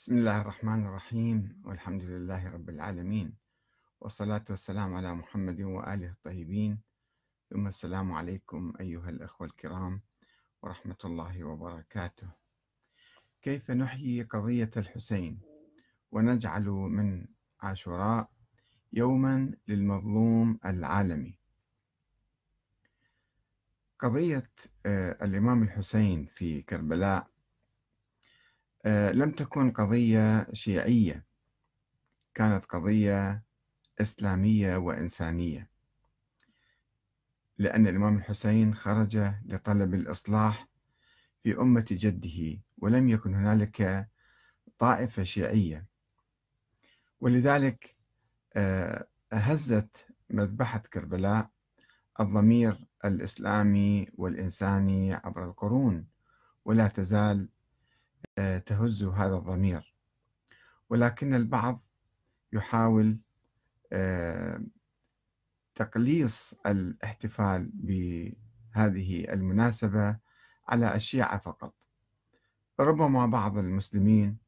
بسم الله الرحمن الرحيم والحمد لله رب العالمين والصلاة والسلام على محمد وآله الطيبين. ثم السلام عليكم أيها الأخوة الكرام ورحمة الله وبركاته. كيف نحيي قضية الحسين؟ ونجعل من عاشوراء يوما للمظلوم العالمي. قضية آه، الإمام الحسين في كربلاء لم تكن قضية شيعية كانت قضية إسلامية وإنسانية لأن الإمام الحسين خرج لطلب الإصلاح في أمة جده ولم يكن هنالك طائفة شيعية. ولذلك آه، هزت مذبحة كربلاء الضمير الإسلامي والإنساني عبر القرون ولا تزال آه، تهز هذا الضمير. ولكن البعض يحاول آه، تقليص الاحتفال بهذه المناسبة على الشيعة فقط. ربما بعض المسلمين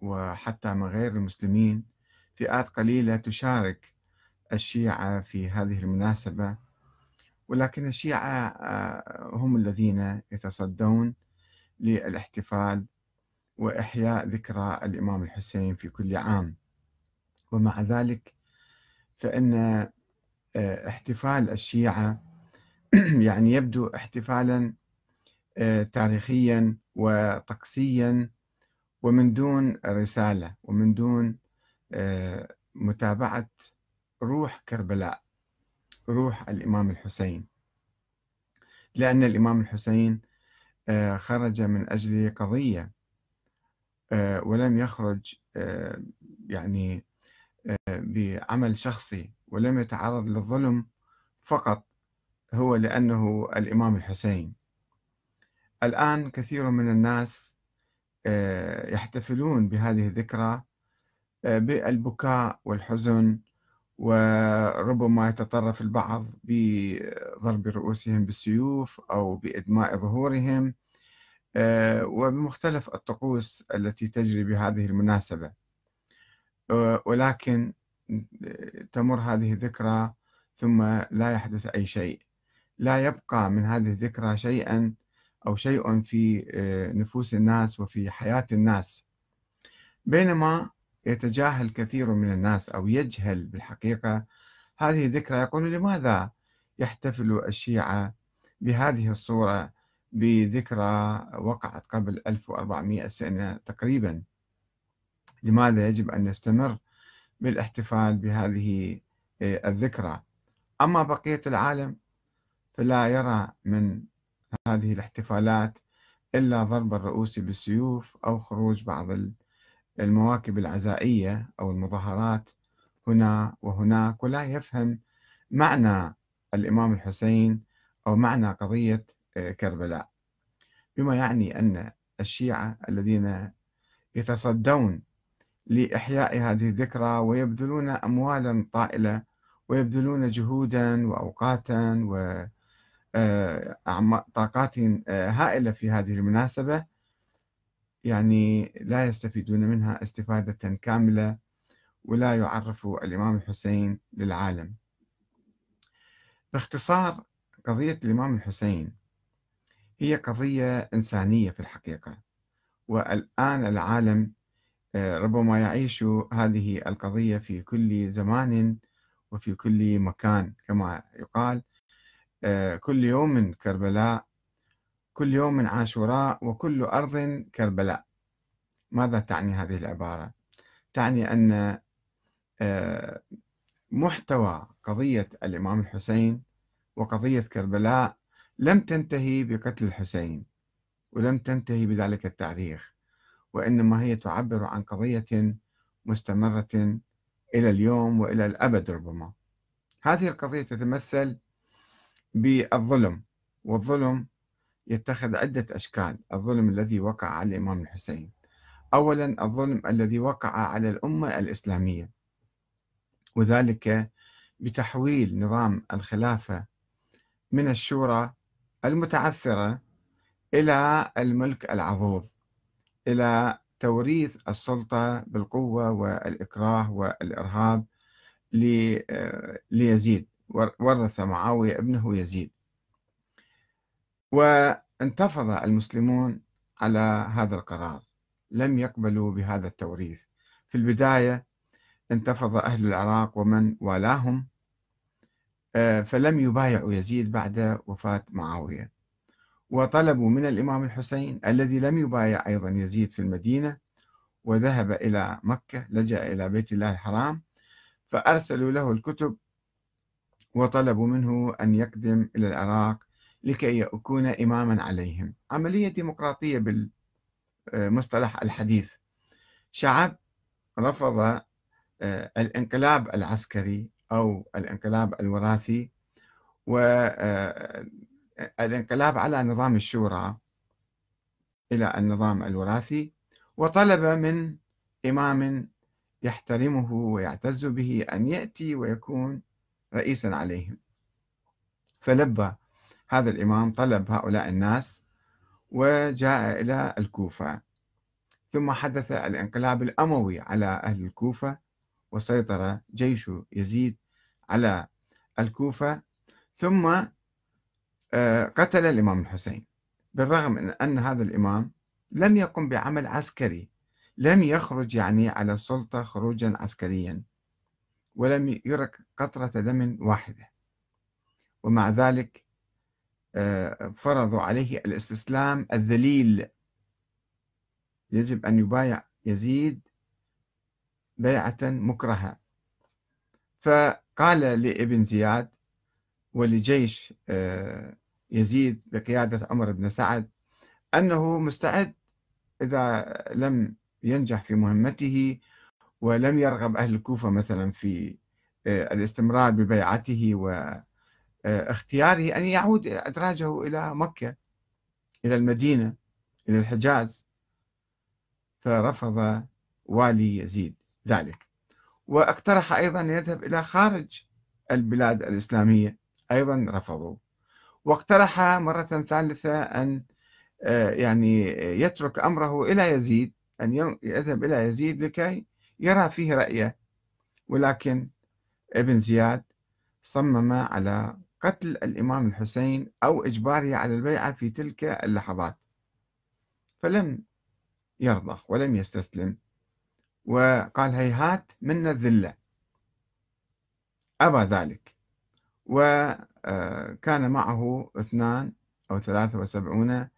وحتى من غير المسلمين فئات قليلة تشارك الشيعة في هذه المناسبة. ولكن الشيعة آه، هم الذين يتصدون للاحتفال وإحياء ذكرى الإمام الحسين في كل عام. ومع ذلك فإن آه، احتفال الشيعة يعني يبدو احتفالا آه، تاريخيا وطقسيا ومن دون رسالة ومن دون آه، متابعة روح كربلاء روح الإمام الحسين. لأن الإمام الحسين خرج من أجل قضية آه، ولم يخرج آه، يعني بعمل شخصي ولم يتعرض للظلم فقط هو لأنه الإمام الحسين. الآن كثير من الناس يحتفلون بهذه الذكرى بالبكاء والحزن وربما يتطرف البعض بضرب رؤوسهم بالسيوف أو بإدماء ظهورهم آه، وبمختلف الطقوس التي تجري بهذه المناسبة. آه، ولكن تمر هذه الذكرى ثم لا يحدث أي شيء. لا يبقى من هذه الذكرى شيئا أو شيء في آه، نفوس الناس وفي حياة الناس. بينما يتجاهل كثير من الناس أو يجهل بالحقيقة هذه الذكرى. يقول لماذا يحتفل الشيعة بهذه الصورة بذكرى وقعت قبل 1400 سنة تقريبا؟ لماذا يجب أن نستمر بالاحتفال بهذه آه، الذكرى؟ أما بقية العالم فلا يرى من هذه الاحتفالات إلا ضرب الرؤوس بالسيوف أو خروج بعض المواكب العزائية أو المظاهرات هنا وهناك ولا يفهم معنى الإمام الحسين أو معنى قضية آه، كربلاء. بما يعني أن الشيعة الذين يتصدون لإحياء هذه الذكرى ويبذلون أموالا طائلة ويبذلون جهودا وأوقاتا وطاقات آه، آه، هائلة في هذه المناسبة يعني لا يستفيدون منها استفادة كاملة ولا يعرف الإمام الحسين للعالم. باختصار قضية الإمام الحسين هي قضية إنسانية في الحقيقة والآن العالم آه، ربما يعيش هذه القضية في كل زمان وفي كل مكان. كما يقال آه، كل يوم كربلاء كل يوم عاشوراء وكل أرض كربلاء ماذا تعني هذه العبارة؟ تعني أن آه، محتوى قضية الإمام الحسين وقضية كربلاء لم تنتهي بقتل الحسين ولم تنتهي بذلك التاريخ وإنما هي تعبر عن قضية مستمرة إلى اليوم وإلى الأبد ربما هذه القضية تتمثل بالظلم والظلم يتخذ عدة أشكال الظلم الذي وقع على الإمام الحسين. أولا الظلم الذي وقع على الأمة الإسلامية. وذلك بتحويل نظام الخلافة من الشورى المتعثرة إلى الملك العضوض إلى توريث السلطة بالقوة والإكراه والإرهاب ليزيد ورث معاوية ابنه يزيد. وانتفض المسلمون على هذا القرار لم يقبلوا بهذا التوريث. في البداية انتفض أهل العراق ومن والاهم آه، فلم يبايعوا يزيد بعد وفاة معاوية. وطلبوا من الإمام الحسين الذي لم يبايع أيضا يزيد في المدينة وذهب إلى مكة لجأ إلى بيت الله الحرام فأرسلوا له الكتب وطلبوا منه أن يقدم إلى العراق لكي يكون إماما عليهم. عملية ديمقراطية بالمصطلح الحديث. شعب رفض آه، الانقلاب العسكري أو الانقلاب الوراثي والانقلاب آه، على نظام الشورى إلى النظام الوراثي وطلب من إمام يحترمه ويعتز به أن يأتي ويكون رئيسا عليهم. فلبى هذا الإمام طلب هؤلاء الناس وجاء إلى الكوفة. ثم حدث الانقلاب الأموي على أهل الكوفة وسيطر جيش يزيد على الكوفة. ثم آه، قتل الإمام الحسين. بالرغم من أن هذا الإمام لم يقم بعمل عسكري لم يخرج يعني على السلطة خروجا عسكريا ولم يرك قطرة دم واحدة. ومع ذلك فرضوا عليه الإستسلام الذليل. يجب أن يبايع يزيد بيعة مكرهة. فقال لابن زياد ولجيش آه، يزيد بقيادة عمر بن سعد أنه مستعد إذا لم ينجح في مهمته ولم يرغب أهل الكوفة مثلا في آه، الاستمرار ببيعته واختياره أن يعود أدراجه إلى مكة إلى المدينة إلى الحجاز. فرفض والي يزيد ذلك. واقترح أيضا أن يذهب إلى خارج البلاد الإسلامية. أيضا رفضوا واقترح مرة ثالثة أن آه، يعني يترك أمره إلى يزيد أن يذهب إلى يزيد لكي يرى فيه رأيه. ولكن ابن زياد صمم على قتل الإمام الحسين أو إجباره على البيعة في تلك اللحظات. فلم يرضى ولم يستسلم. وقال هيهات منا الذلة. أبى ذلك. وكان معه اثنان أو ثلاثة وسبعون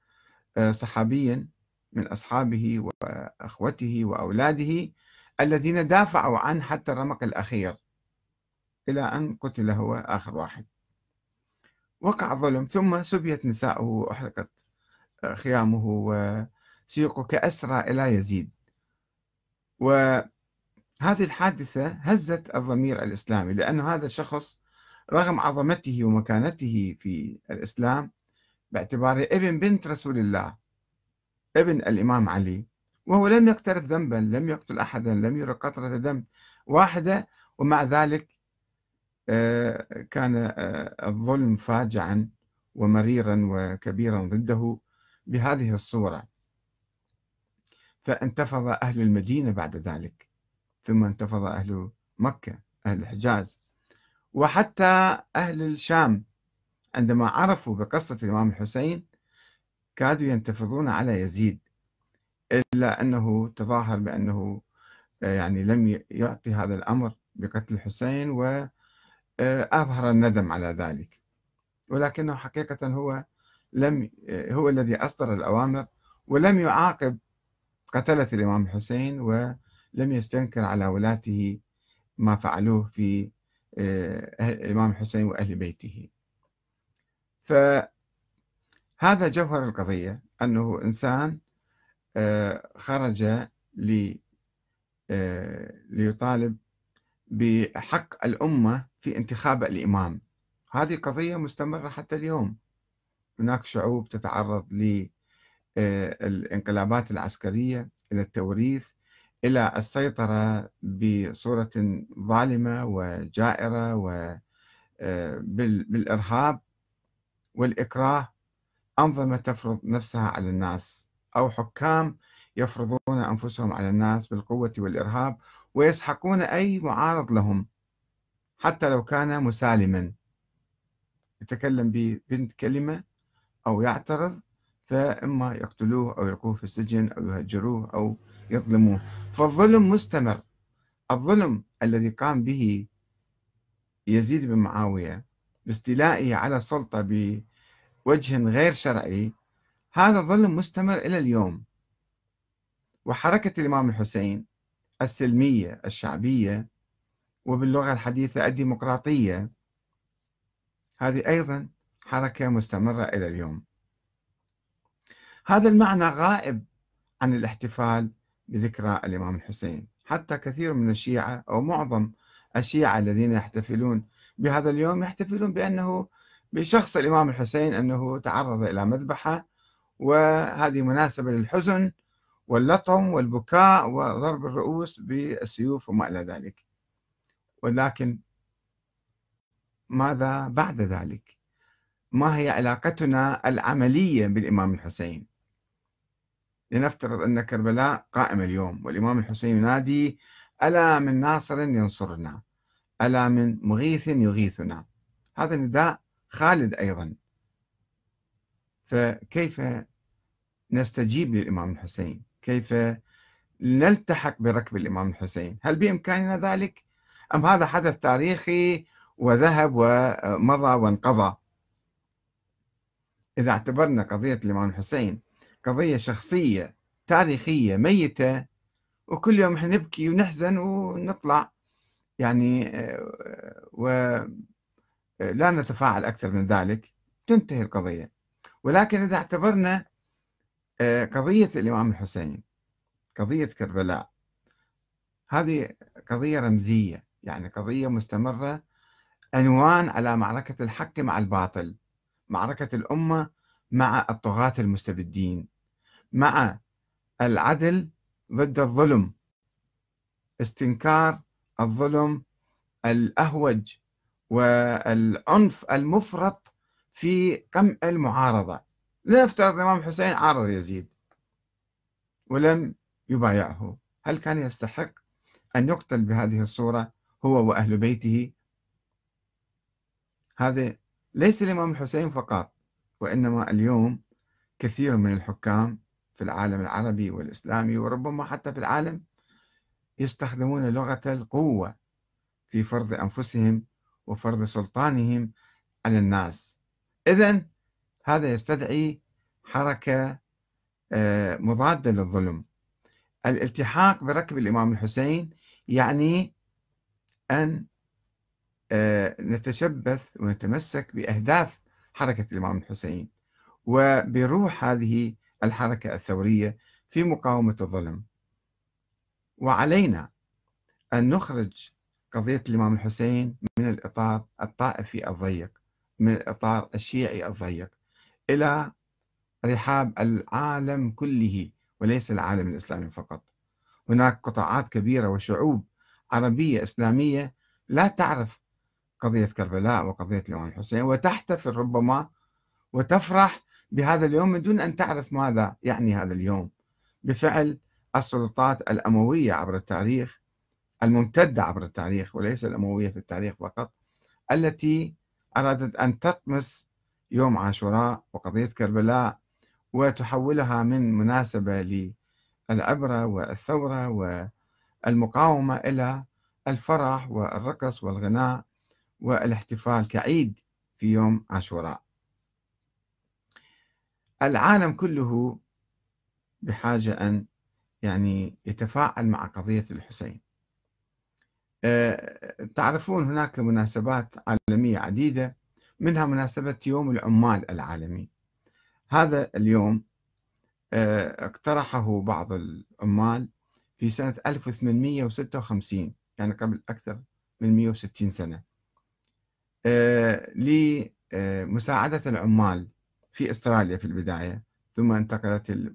آه، صحابيا من أصحابه وأخوته وأولاده الذين دافعوا عنه حتى الرمق الأخير إلى أن قتل هو آخر واحد. وقع الظلم ثم سبيت نساؤه وأحرقت آه، خيامه وسيقه كأسرى إلى يزيد. وهذه الحادثة هزت الضمير الإسلامي لأن هذا الشخص رغم عظمته ومكانته في الإسلام باعتباره ابن بنت رسول الله ابن الإمام علي. وهو لم يقترف ذنبا لم يقتل أحدا لم يرى قطرة دم واحدة ومع ذلك كان آه، الظلم فاجعا ومريرا وكبيرا ضده بهذه الصورة. فانتفض أهل المدينة بعد ذلك ثم انتفض أهل مكة أهل الحجاز. وحتى أهل الشام عندما عرفوا بقصة الإمام الحسين كادوا ينتفضون على يزيد إلا أنه تظاهر بأنه آه، يعني لم يعطي هذا الأمر بقتل الحسين وأظهر آه، الندم على ذلك. ولكنه حقيقة هو لم آه، هو الذي أصدر الأوامر ولم يعاقب قتلة الإمام الحسين ولم يستنكر على ولاته ما فعلوه في الإمام الحسين وأهل بيته. فهذا جوهر القضية أنه إنسان آه، خرج آه، ليطالب بحق الأمة في انتخاب الإمام. هذه قضية مستمرة حتى اليوم. هناك شعوب تتعرض للانقلابات آه، العسكرية إلى التوريث إلى السيطرة بصورة ظالمة وجائرة وبالإرهاب والإكراه. أنظمة تفرض نفسها على الناس أو حكام يفرضون أنفسهم على الناس بالقوة والإرهاب ويسحقون أي معارض لهم. حتى لو كان مسالما. يتكلم ببنت كلمة أو يعترض فإما يقتلوه أو يلقوه في السجن أو يهجروه أو يظلموه. فالظلم مستمر. الظلم الذي قام به يزيد بن معاوية باستيلائه على السلطة بوجه غير شرعي هذا ظلم مستمر إلى اليوم. وحركة الإمام الحسين السلمية الشعبية وباللغة الحديثة الديمقراطية. هذه أيضا حركة مستمرة إلى اليوم. هذا المعنى غائب عن الاحتفال بذكرى الإمام الحسين. حتى كثير من الشيعة أو معظم الشيعة الذين يحتفلون بهذا اليوم يحتفلون بأنه بشخص الإمام الحسين أنه تعرض إلى مذبحة. وهذه مناسبة للحزن واللطم والبكاء وضرب الرؤوس بالسيوف وما إلى ذلك. ولكن ماذا بعد ذلك؟ ما هي علاقتنا العملية بالإمام الحسين؟ لنفترض أن كربلاء قائمة اليوم والإمام الحسين ينادي ألا من ناصر ينصرنا؟ ألا من مغيث يغيثنا؟ هذا نداء خالد أيضا. فكيف نستجيب للإمام الحسين؟ كيف نلتحق بركب الإمام الحسين؟ هل بإمكاننا ذلك؟ أم هذا حدث تاريخي وذهب ومضى وانقضى؟ إذا اعتبرنا قضية الإمام الحسين قضية شخصية تاريخية ميتة وكل يوم إحنا نبكي ونحزن ونطلع. يعني ولا نتفاعل أكثر من ذلك. تنتهي القضية. ولكن إذا اعتبرنا قضية الإمام الحسين قضية كربلاء هذه قضية رمزية. يعني قضية مستمرة. عنوان على معركة الحق مع الباطل. معركة الأمة مع الطغاة المستبدين. مع العدل ضد الظلم. استنكار الظلم الأهوج والعنف المفرط في قمع المعارضة. لنفترض الإمام الحسين عارض يزيد. ولم يبايعه. هل كان يستحق أن يقتل بهذه الصورة؟ هو وأهل بيته. هذا ليس الإمام الحسين فقط وإنما اليوم كثير من الحكام في العالم العربي والإسلامي وربما حتى في العالم يستخدمون لغة القوة في فرض أنفسهم وفرض سلطانهم على الناس. إذا هذا يستدعي حركة آه، مضادة للظلم. الالتحاق بركب الإمام الحسين يعني أن آه، نتشبث ونتمسك بأهداف حركة الإمام الحسين وبروح هذه الحركة الثورية في مقاومة الظلم. وعلينا أن نخرج قضية الإمام الحسين من الإطار الطائفي الضيق من الإطار الشيعي الضيق إلى رحاب العالم كله وليس العالم الإسلامي فقط. هناك قطاعات كبيرة وشعوب عربية إسلامية لا تعرف قضية كربلاء وقضية الإمام الحسين وتحتفل ربما وتفرح بهذا اليوم من دون أن تعرف ماذا يعني هذا اليوم بفعل السلطات الأموية عبر التاريخ الممتدة عبر التاريخ وليس الأموية في التاريخ فقط التي أرادت أن تطمس يوم عاشوراء وقضية كربلاء وتحولها من مناسبة للعبرة والثورة والمقاومة إلى الفرح والرقص والغناء والاحتفال كعيد في يوم عاشوراء. العالم كله بحاجة أن يعني يتفاعل مع قضية الحسين. آه، تعرفون هناك مناسبات عالمية عديدة منها مناسبة يوم العمال العالمي. هذا اليوم آه، اقترحه بعض العمال في سنة 1856 يعني قبل أكثر من 160 سنة. آه، لمساعدة العمال في إستراليا في البداية ثم انتقلت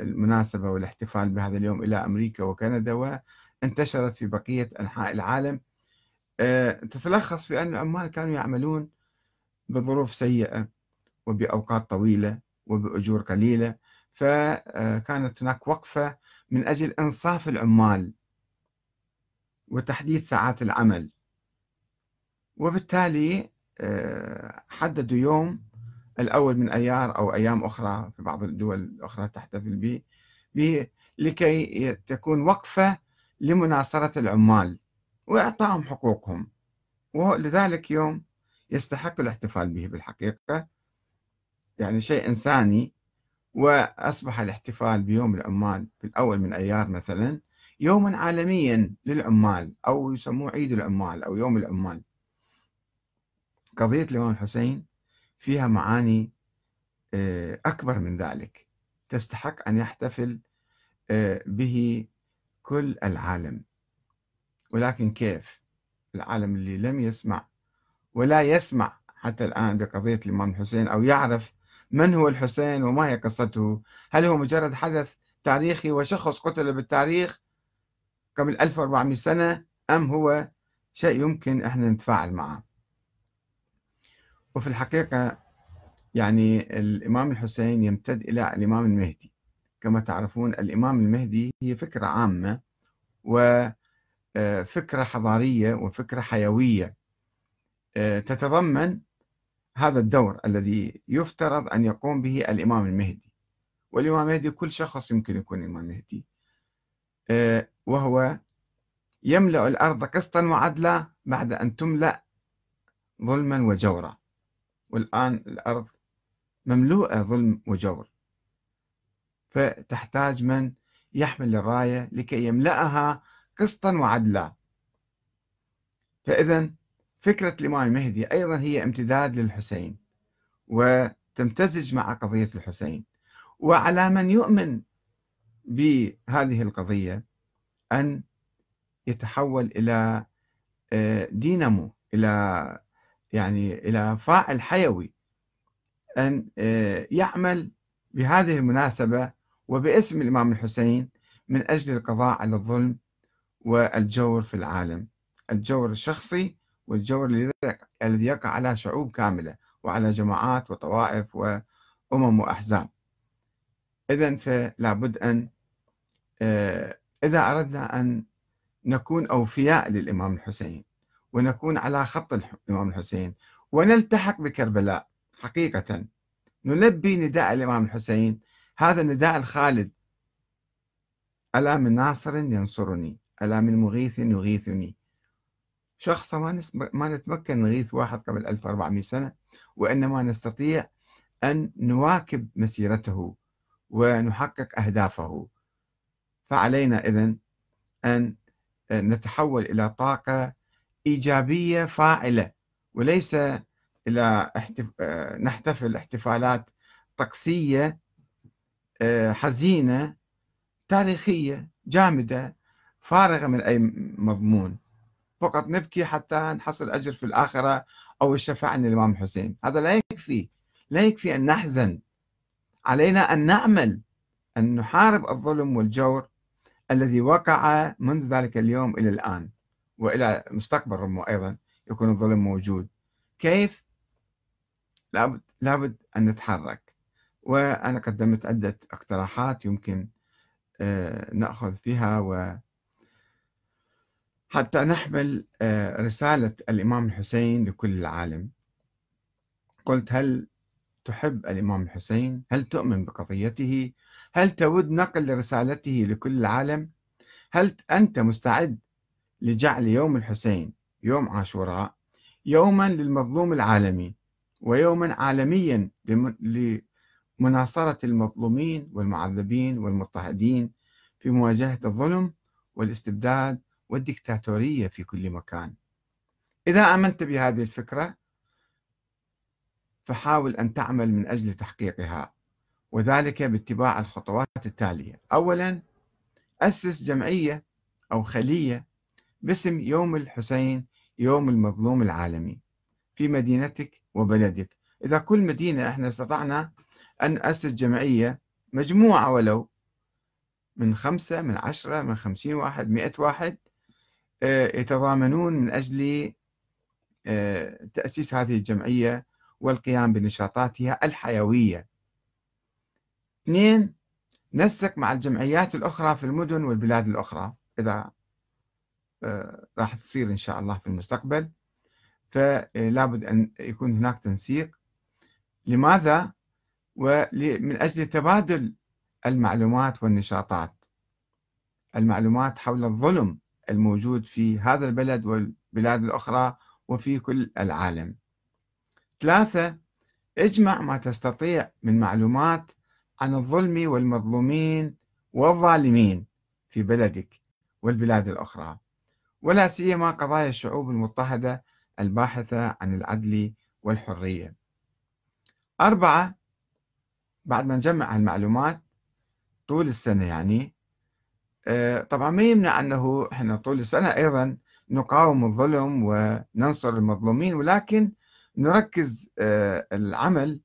المناسبة والاحتفال بهذا اليوم إلى أمريكا وكندا وانتشرت في بقية أنحاء العالم. آه، تتلخص في أن العمال كانوا يعملون بظروف سيئة وبأوقات طويلة وبأجور قليلة فكانت هناك وقفة من أجل إنصاف العمال وتحديد ساعات العمل. وبالتالي آه، حددوا يوم الأول من أيار أو أيام أخرى في بعض الدول الأخرى تحتفل به لكي تكون وقفة لمناصرة العمال وإعطائهم حقوقهم. ولذلك يوم يستحق الاحتفال به بالحقيقة. يعني شيء إنساني وأصبح الاحتفال بيوم العمال في الأول من أيار مثلا يوما عالميا للعمال أو يسموه عيد العمال أو يوم العمال. قضية الإمام الحسين فيها معاني آه، أكبر من ذلك. تستحق أن يحتفل آه، به كل العالم. ولكن كيف؟ العالم اللي لم يسمع ولا يسمع حتى الآن بقضية الإمام الحسين أو يعرف من هو الحسين وما هي قصته؟ هل هو مجرد حدث تاريخي وشخص قتل بالتاريخ قبل 1400 سنة أم هو شيء يمكن إحنا نتفاعل معه؟ وفي الحقيقة يعني الإمام الحسين يمتد إلى الإمام المهدي. كما تعرفون الإمام المهدي هي فكرة عامة وفكرة حضارية وفكرة حيوية تتضمن هذا الدور الذي يفترض أن يقوم به الإمام المهدي. والإمام المهدي كل شخص يمكن يكون إمام مهدي. وهو يملأ الأرض قسطا وعدلا بعد أن تملأ ظلما وجورا. والآن الأرض مملوءة ظلم وجور. فتحتاج من يحمل الراية لكي يملأها قسطا وعدلا. فإذا فكرة الإمام المهدي أيضا هي امتداد للحسين وتمتزج مع قضية الحسين. وعلى من يؤمن بهذه القضية أن يتحول إلى آه، دينامو إلى يعني إلى فاعل حيوي أن آه، يعمل بهذه المناسبة وباسم الإمام الحسين من أجل القضاء على الظلم والجور في العالم. الجور الشخصي والجور الذي يقع على شعوب كاملة وعلى جماعات وطوائف وأمم وأحزاب. إذا فلا بد أن آه، إذا أردنا أن نكون أوفياء للإمام الحسين ونكون على خط الإمام الحسين ونلتحق بكربلاء حقيقة. نلبي نداء الإمام الحسين. هذا النداء الخالد. ألا من ناصر ينصرني ألا من مغيث يغيثني. شخص ما, ما نتمكن نغيث واحد قبل 1400 سنة وإنما نستطيع أن نواكب مسيرته ونحقق أهدافه. فعلينا إذن أن نتحول إلى طاقة إيجابية فاعلة وليس إلى احتف... نحتفل احتفالات طقسية آه، حزينة تاريخية جامدة فارغة من أي مضمون. فقط نبكي حتى نحصل أجر في الآخرة أو الشفاعة عن الإمام الحسين هذا لا يكفي لا يكفي أن نحزن. علينا أن نعمل أن نحارب الظلم والجور الذي وقع منذ ذلك اليوم إلى الآن وإلى المستقبل ربما أيضا يكون الظلم موجود. كيف؟ لابد, لابد أن نتحرك. وأنا قدمت عدة اقتراحات يمكن آه، نأخذ فيها و حتى نحمل آه، رسالة الإمام الحسين لكل العالم قلت هل تحب الإمام الحسين؟ هل تؤمن بقضيته؟ هل تود نقل رسالته لكل العالم؟ هل أنت مستعد لجعل يوم الحسين يوم عاشوراء يوما للمظلوم العالمي ويوما عالميا لمناصرة المظلومين والمعذبين والمضطهدين في مواجهة الظلم والاستبداد والدكتاتورية في كل مكان. إذا آمنت بهذه الفكرة فحاول أن تعمل من أجل تحقيقها وذلك باتباع الخطوات التالية. أولا أسس جمعية أو خلية باسم يوم الحسين يوم المظلوم العالمي في مدينتك وبلدك. إذا كل مدينة إحنا استطعنا أن نأسس جمعية مجموعة ولو من خمسة من عشرة من خمسين واحد مئة واحد يتضامنون من أجل آه، تأسيس هذه الجمعية والقيام بنشاطاتها الحيوية. اثنين نسق مع الجمعيات الأخرى في المدن والبلاد الأخرى إذا آه، راح تصير إن شاء الله في المستقبل. فلا بد أن يكون هناك تنسيق. لماذا؟ ومن أجل تبادل المعلومات والنشاطات. المعلومات حول الظلم الموجود في هذا البلد والبلاد الأخرى وفي كل العالم. ثلاثة اجمع ما تستطيع من معلومات عن الظلم والمظلومين والظالمين في بلدك والبلاد الأخرى ولا سيما قضايا الشعوب المضطهدة الباحثة عن العدل والحرية. أربعة بعد ما نجمع المعلومات طول السنة يعني طبعا ما يمنع أنه إحنا طول السنة أيضا نقاوم الظلم وننصر المظلومين ولكن نركز آه، العمل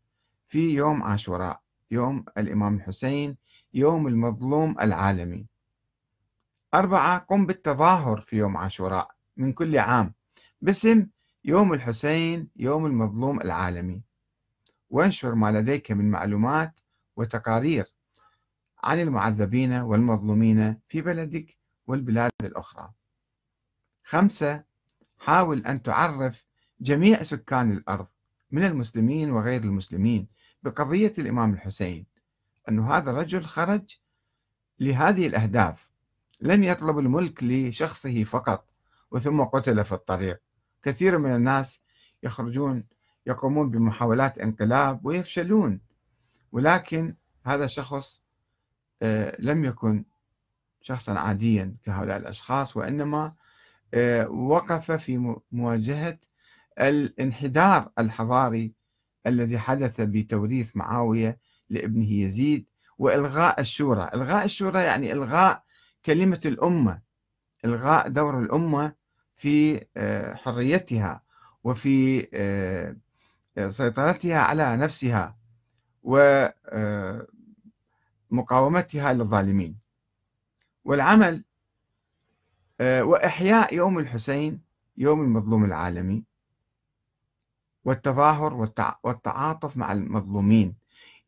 في يوم عاشوراء يوم الإمام الحسين يوم المظلوم العالمي. أربعة قم بالتظاهر في يوم عاشوراء من كل عام باسم يوم الحسين يوم المظلوم العالمي. وانشر ما لديك من معلومات وتقارير عن المعذبين والمظلومين في بلدك والبلاد الأخرى. خمسة حاول أن تعرف جميع سكان الأرض من المسلمين وغير المسلمين بقضية الإمام الحسين. أن هذا الرجل خرج لهذه الأهداف. لم يطلب الملك لشخصه فقط وثم قتل في الطريق. كثير من الناس يخرجون يقومون بمحاولات انقلاب ويفشلون. ولكن هذا آه، لم يكن شخصا عاديا كهؤلاء الأشخاص وإنما آه، وقف في مواجهة الانحدار الحضاري الذي حدث بتوريث معاوية لابنه يزيد وإلغاء الشورى. إلغاء الشورى يعني إلغاء كلمة الأمة إلغاء دور الأمة في آه، حريتها وفي آه، سيطرتها على نفسها. ومقاومتها آه، للظالمين والعمل وإحياء يوم الحسين يوم المظلوم العالمي والتظاهر والتعاطف مع المظلومين.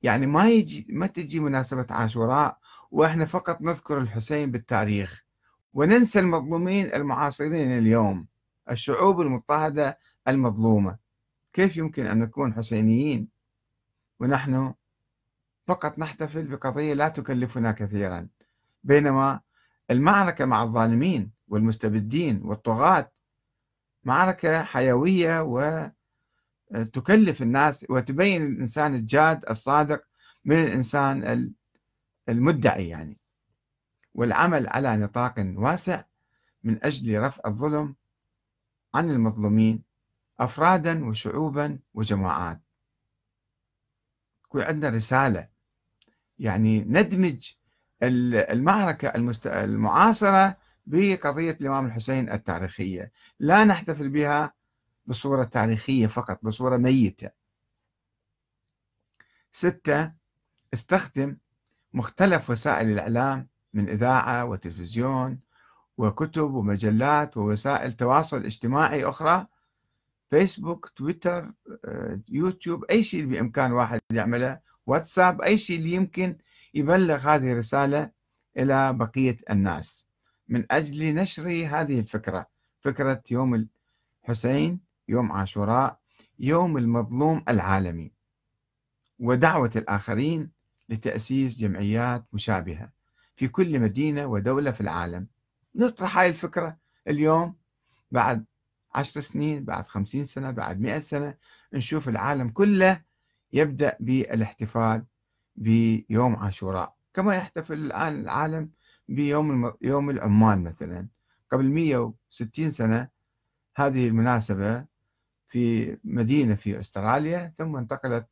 يعني ما يجي ما تجي مناسبة عاشوراء وإحنا فقط نذكر الحسين بالتاريخ وننسى المظلومين المعاصرين اليوم الشعوب المضطهدة المظلومة. كيف يمكن أن نكون حسينيين؟ ونحن فقط نحتفل بقضية لا تكلفنا كثيرا. بينما المعركة مع الظالمين والمستبدين والطغاة معركة حيوية وتكلف الناس وتبين الإنسان الجاد الصادق من الإنسان المدعي يعني. والعمل على نطاق واسع من أجل رفع الظلم عن المظلومين أفرادا وشعوبا وجماعات. يكون عندنا رسالة يعني ندمج المعركة المعاصرة بقضية الإمام الحسين التاريخية. لا نحتفل بها بصورة تاريخية فقط بصورة ميتة. ستة استخدم مختلف وسائل الإعلام من إذاعة وتلفزيون وكتب ومجلات ووسائل تواصل اجتماعي أخرى فيسبوك تويتر آه، يوتيوب أي شيء بإمكان واحد يعمله واتساب أي شيء اللي يمكن يبلغ هذه الرسالة إلى بقية الناس. من أجل نشر هذه الفكرة فكرة يوم الحسين يوم عاشوراء يوم المظلوم العالمي ودعوة الآخرين لتأسيس جمعيات مشابهة في كل مدينة ودولة في العالم. نطرح هاي الفكرة اليوم بعد عشر سنين بعد خمسين سنة بعد مئة سنة نشوف العالم كله يبدأ بالاحتفال بيوم عاشوراء كما يحتفل الآن العالم بيوم يوم العمال مثلا. قبل 160 سنة هذه المناسبة في مدينة في أستراليا ثم انتقلت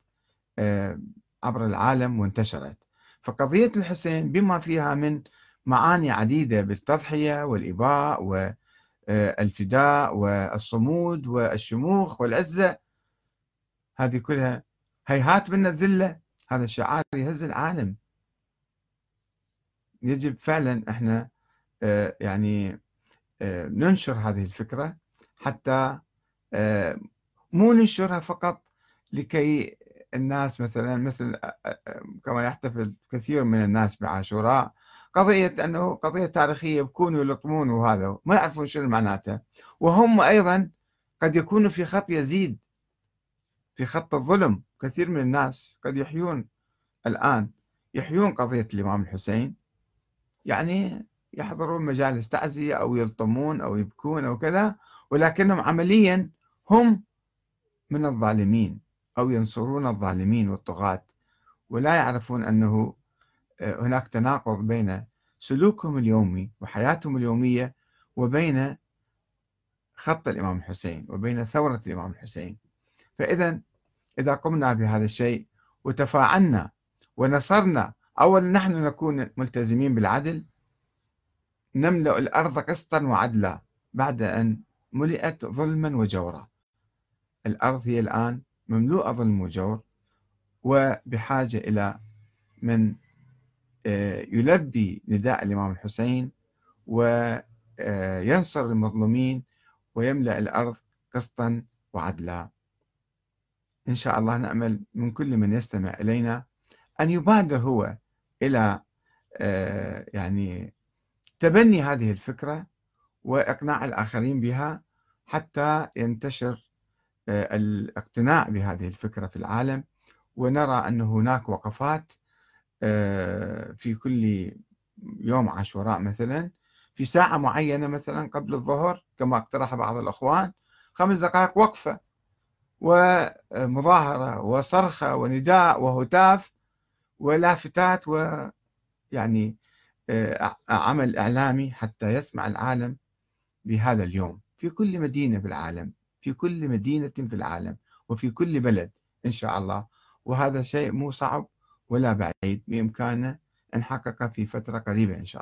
آه، عبر العالم وانتشرت. فقضية الحسين بما فيها من معاني عديدة بالتضحية والإباء والفداء والصمود والشموخ والعزة هذه كلها هيهات من الذلة. هذا الشعار يهز العالم. يجب فعلا إحنا آه، يعني آه، ننشر هذه الفكرة حتى آه، مو ننشرها فقط لكي الناس مثلا مثل كما يحتفل كثير من الناس بعاشوراء. قضية أنه قضية تاريخية بكون يلطمون وهذا ما يعرفون شنو معناته. وهم أيضا قد يكونوا في خط يزيد. في خط الظلم كثير من الناس قد يحيون الآن. يحيون قضية الإمام الحسين. يعني يحضرون مجالس تعزية أو يلطمون أو يبكون أو كذا ولكنهم عمليا هم من الظالمين أو ينصرون الظالمين والطغاة. ولا يعرفون أنه آه، هناك تناقض بين سلوكهم اليومي وحياتهم اليومية وبين خط الإمام الحسين وبين ثورة الإمام الحسين. فإذا إذا قمنا بهذا الشيء وتفاعلنا ونصرنا أولا نحن نكون ملتزمين بالعدل. نملأ الأرض قسطا وعدلا بعد أن ملئت ظلما وجورا. الأرض هي الآن مملوءة ظلم وجور وبحاجة إلى من آه، يلبي نداء الإمام الحسين وينصر آه، المظلومين ويملأ الأرض قسطا وعدلا. إن شاء الله نأمل من كل من يستمع إلينا أن يبادر هو إلى آه، يعني تبني هذه الفكرة وإقناع الآخرين بها حتى ينتشر آه، الاقتناع بهذه الفكرة في العالم ونرى أن هناك وقفات آه، في كل يوم عاشوراء مثلا في ساعة معينة مثلا قبل الظهر كما اقترح بعض الأخوان خمس دقائق وقفة. ومظاهرة وصرخة ونداء وهتاف ولافتات ويعني آه، عمل إعلامي حتى يسمع العالم بهذا اليوم. في كل مدينة في العالم في كل مدينة في العالم وفي كل بلد إن شاء الله. وهذا شيء مو صعب ولا بعيد بإمكانه أن حقق في فترة قريبة إن شاء الله.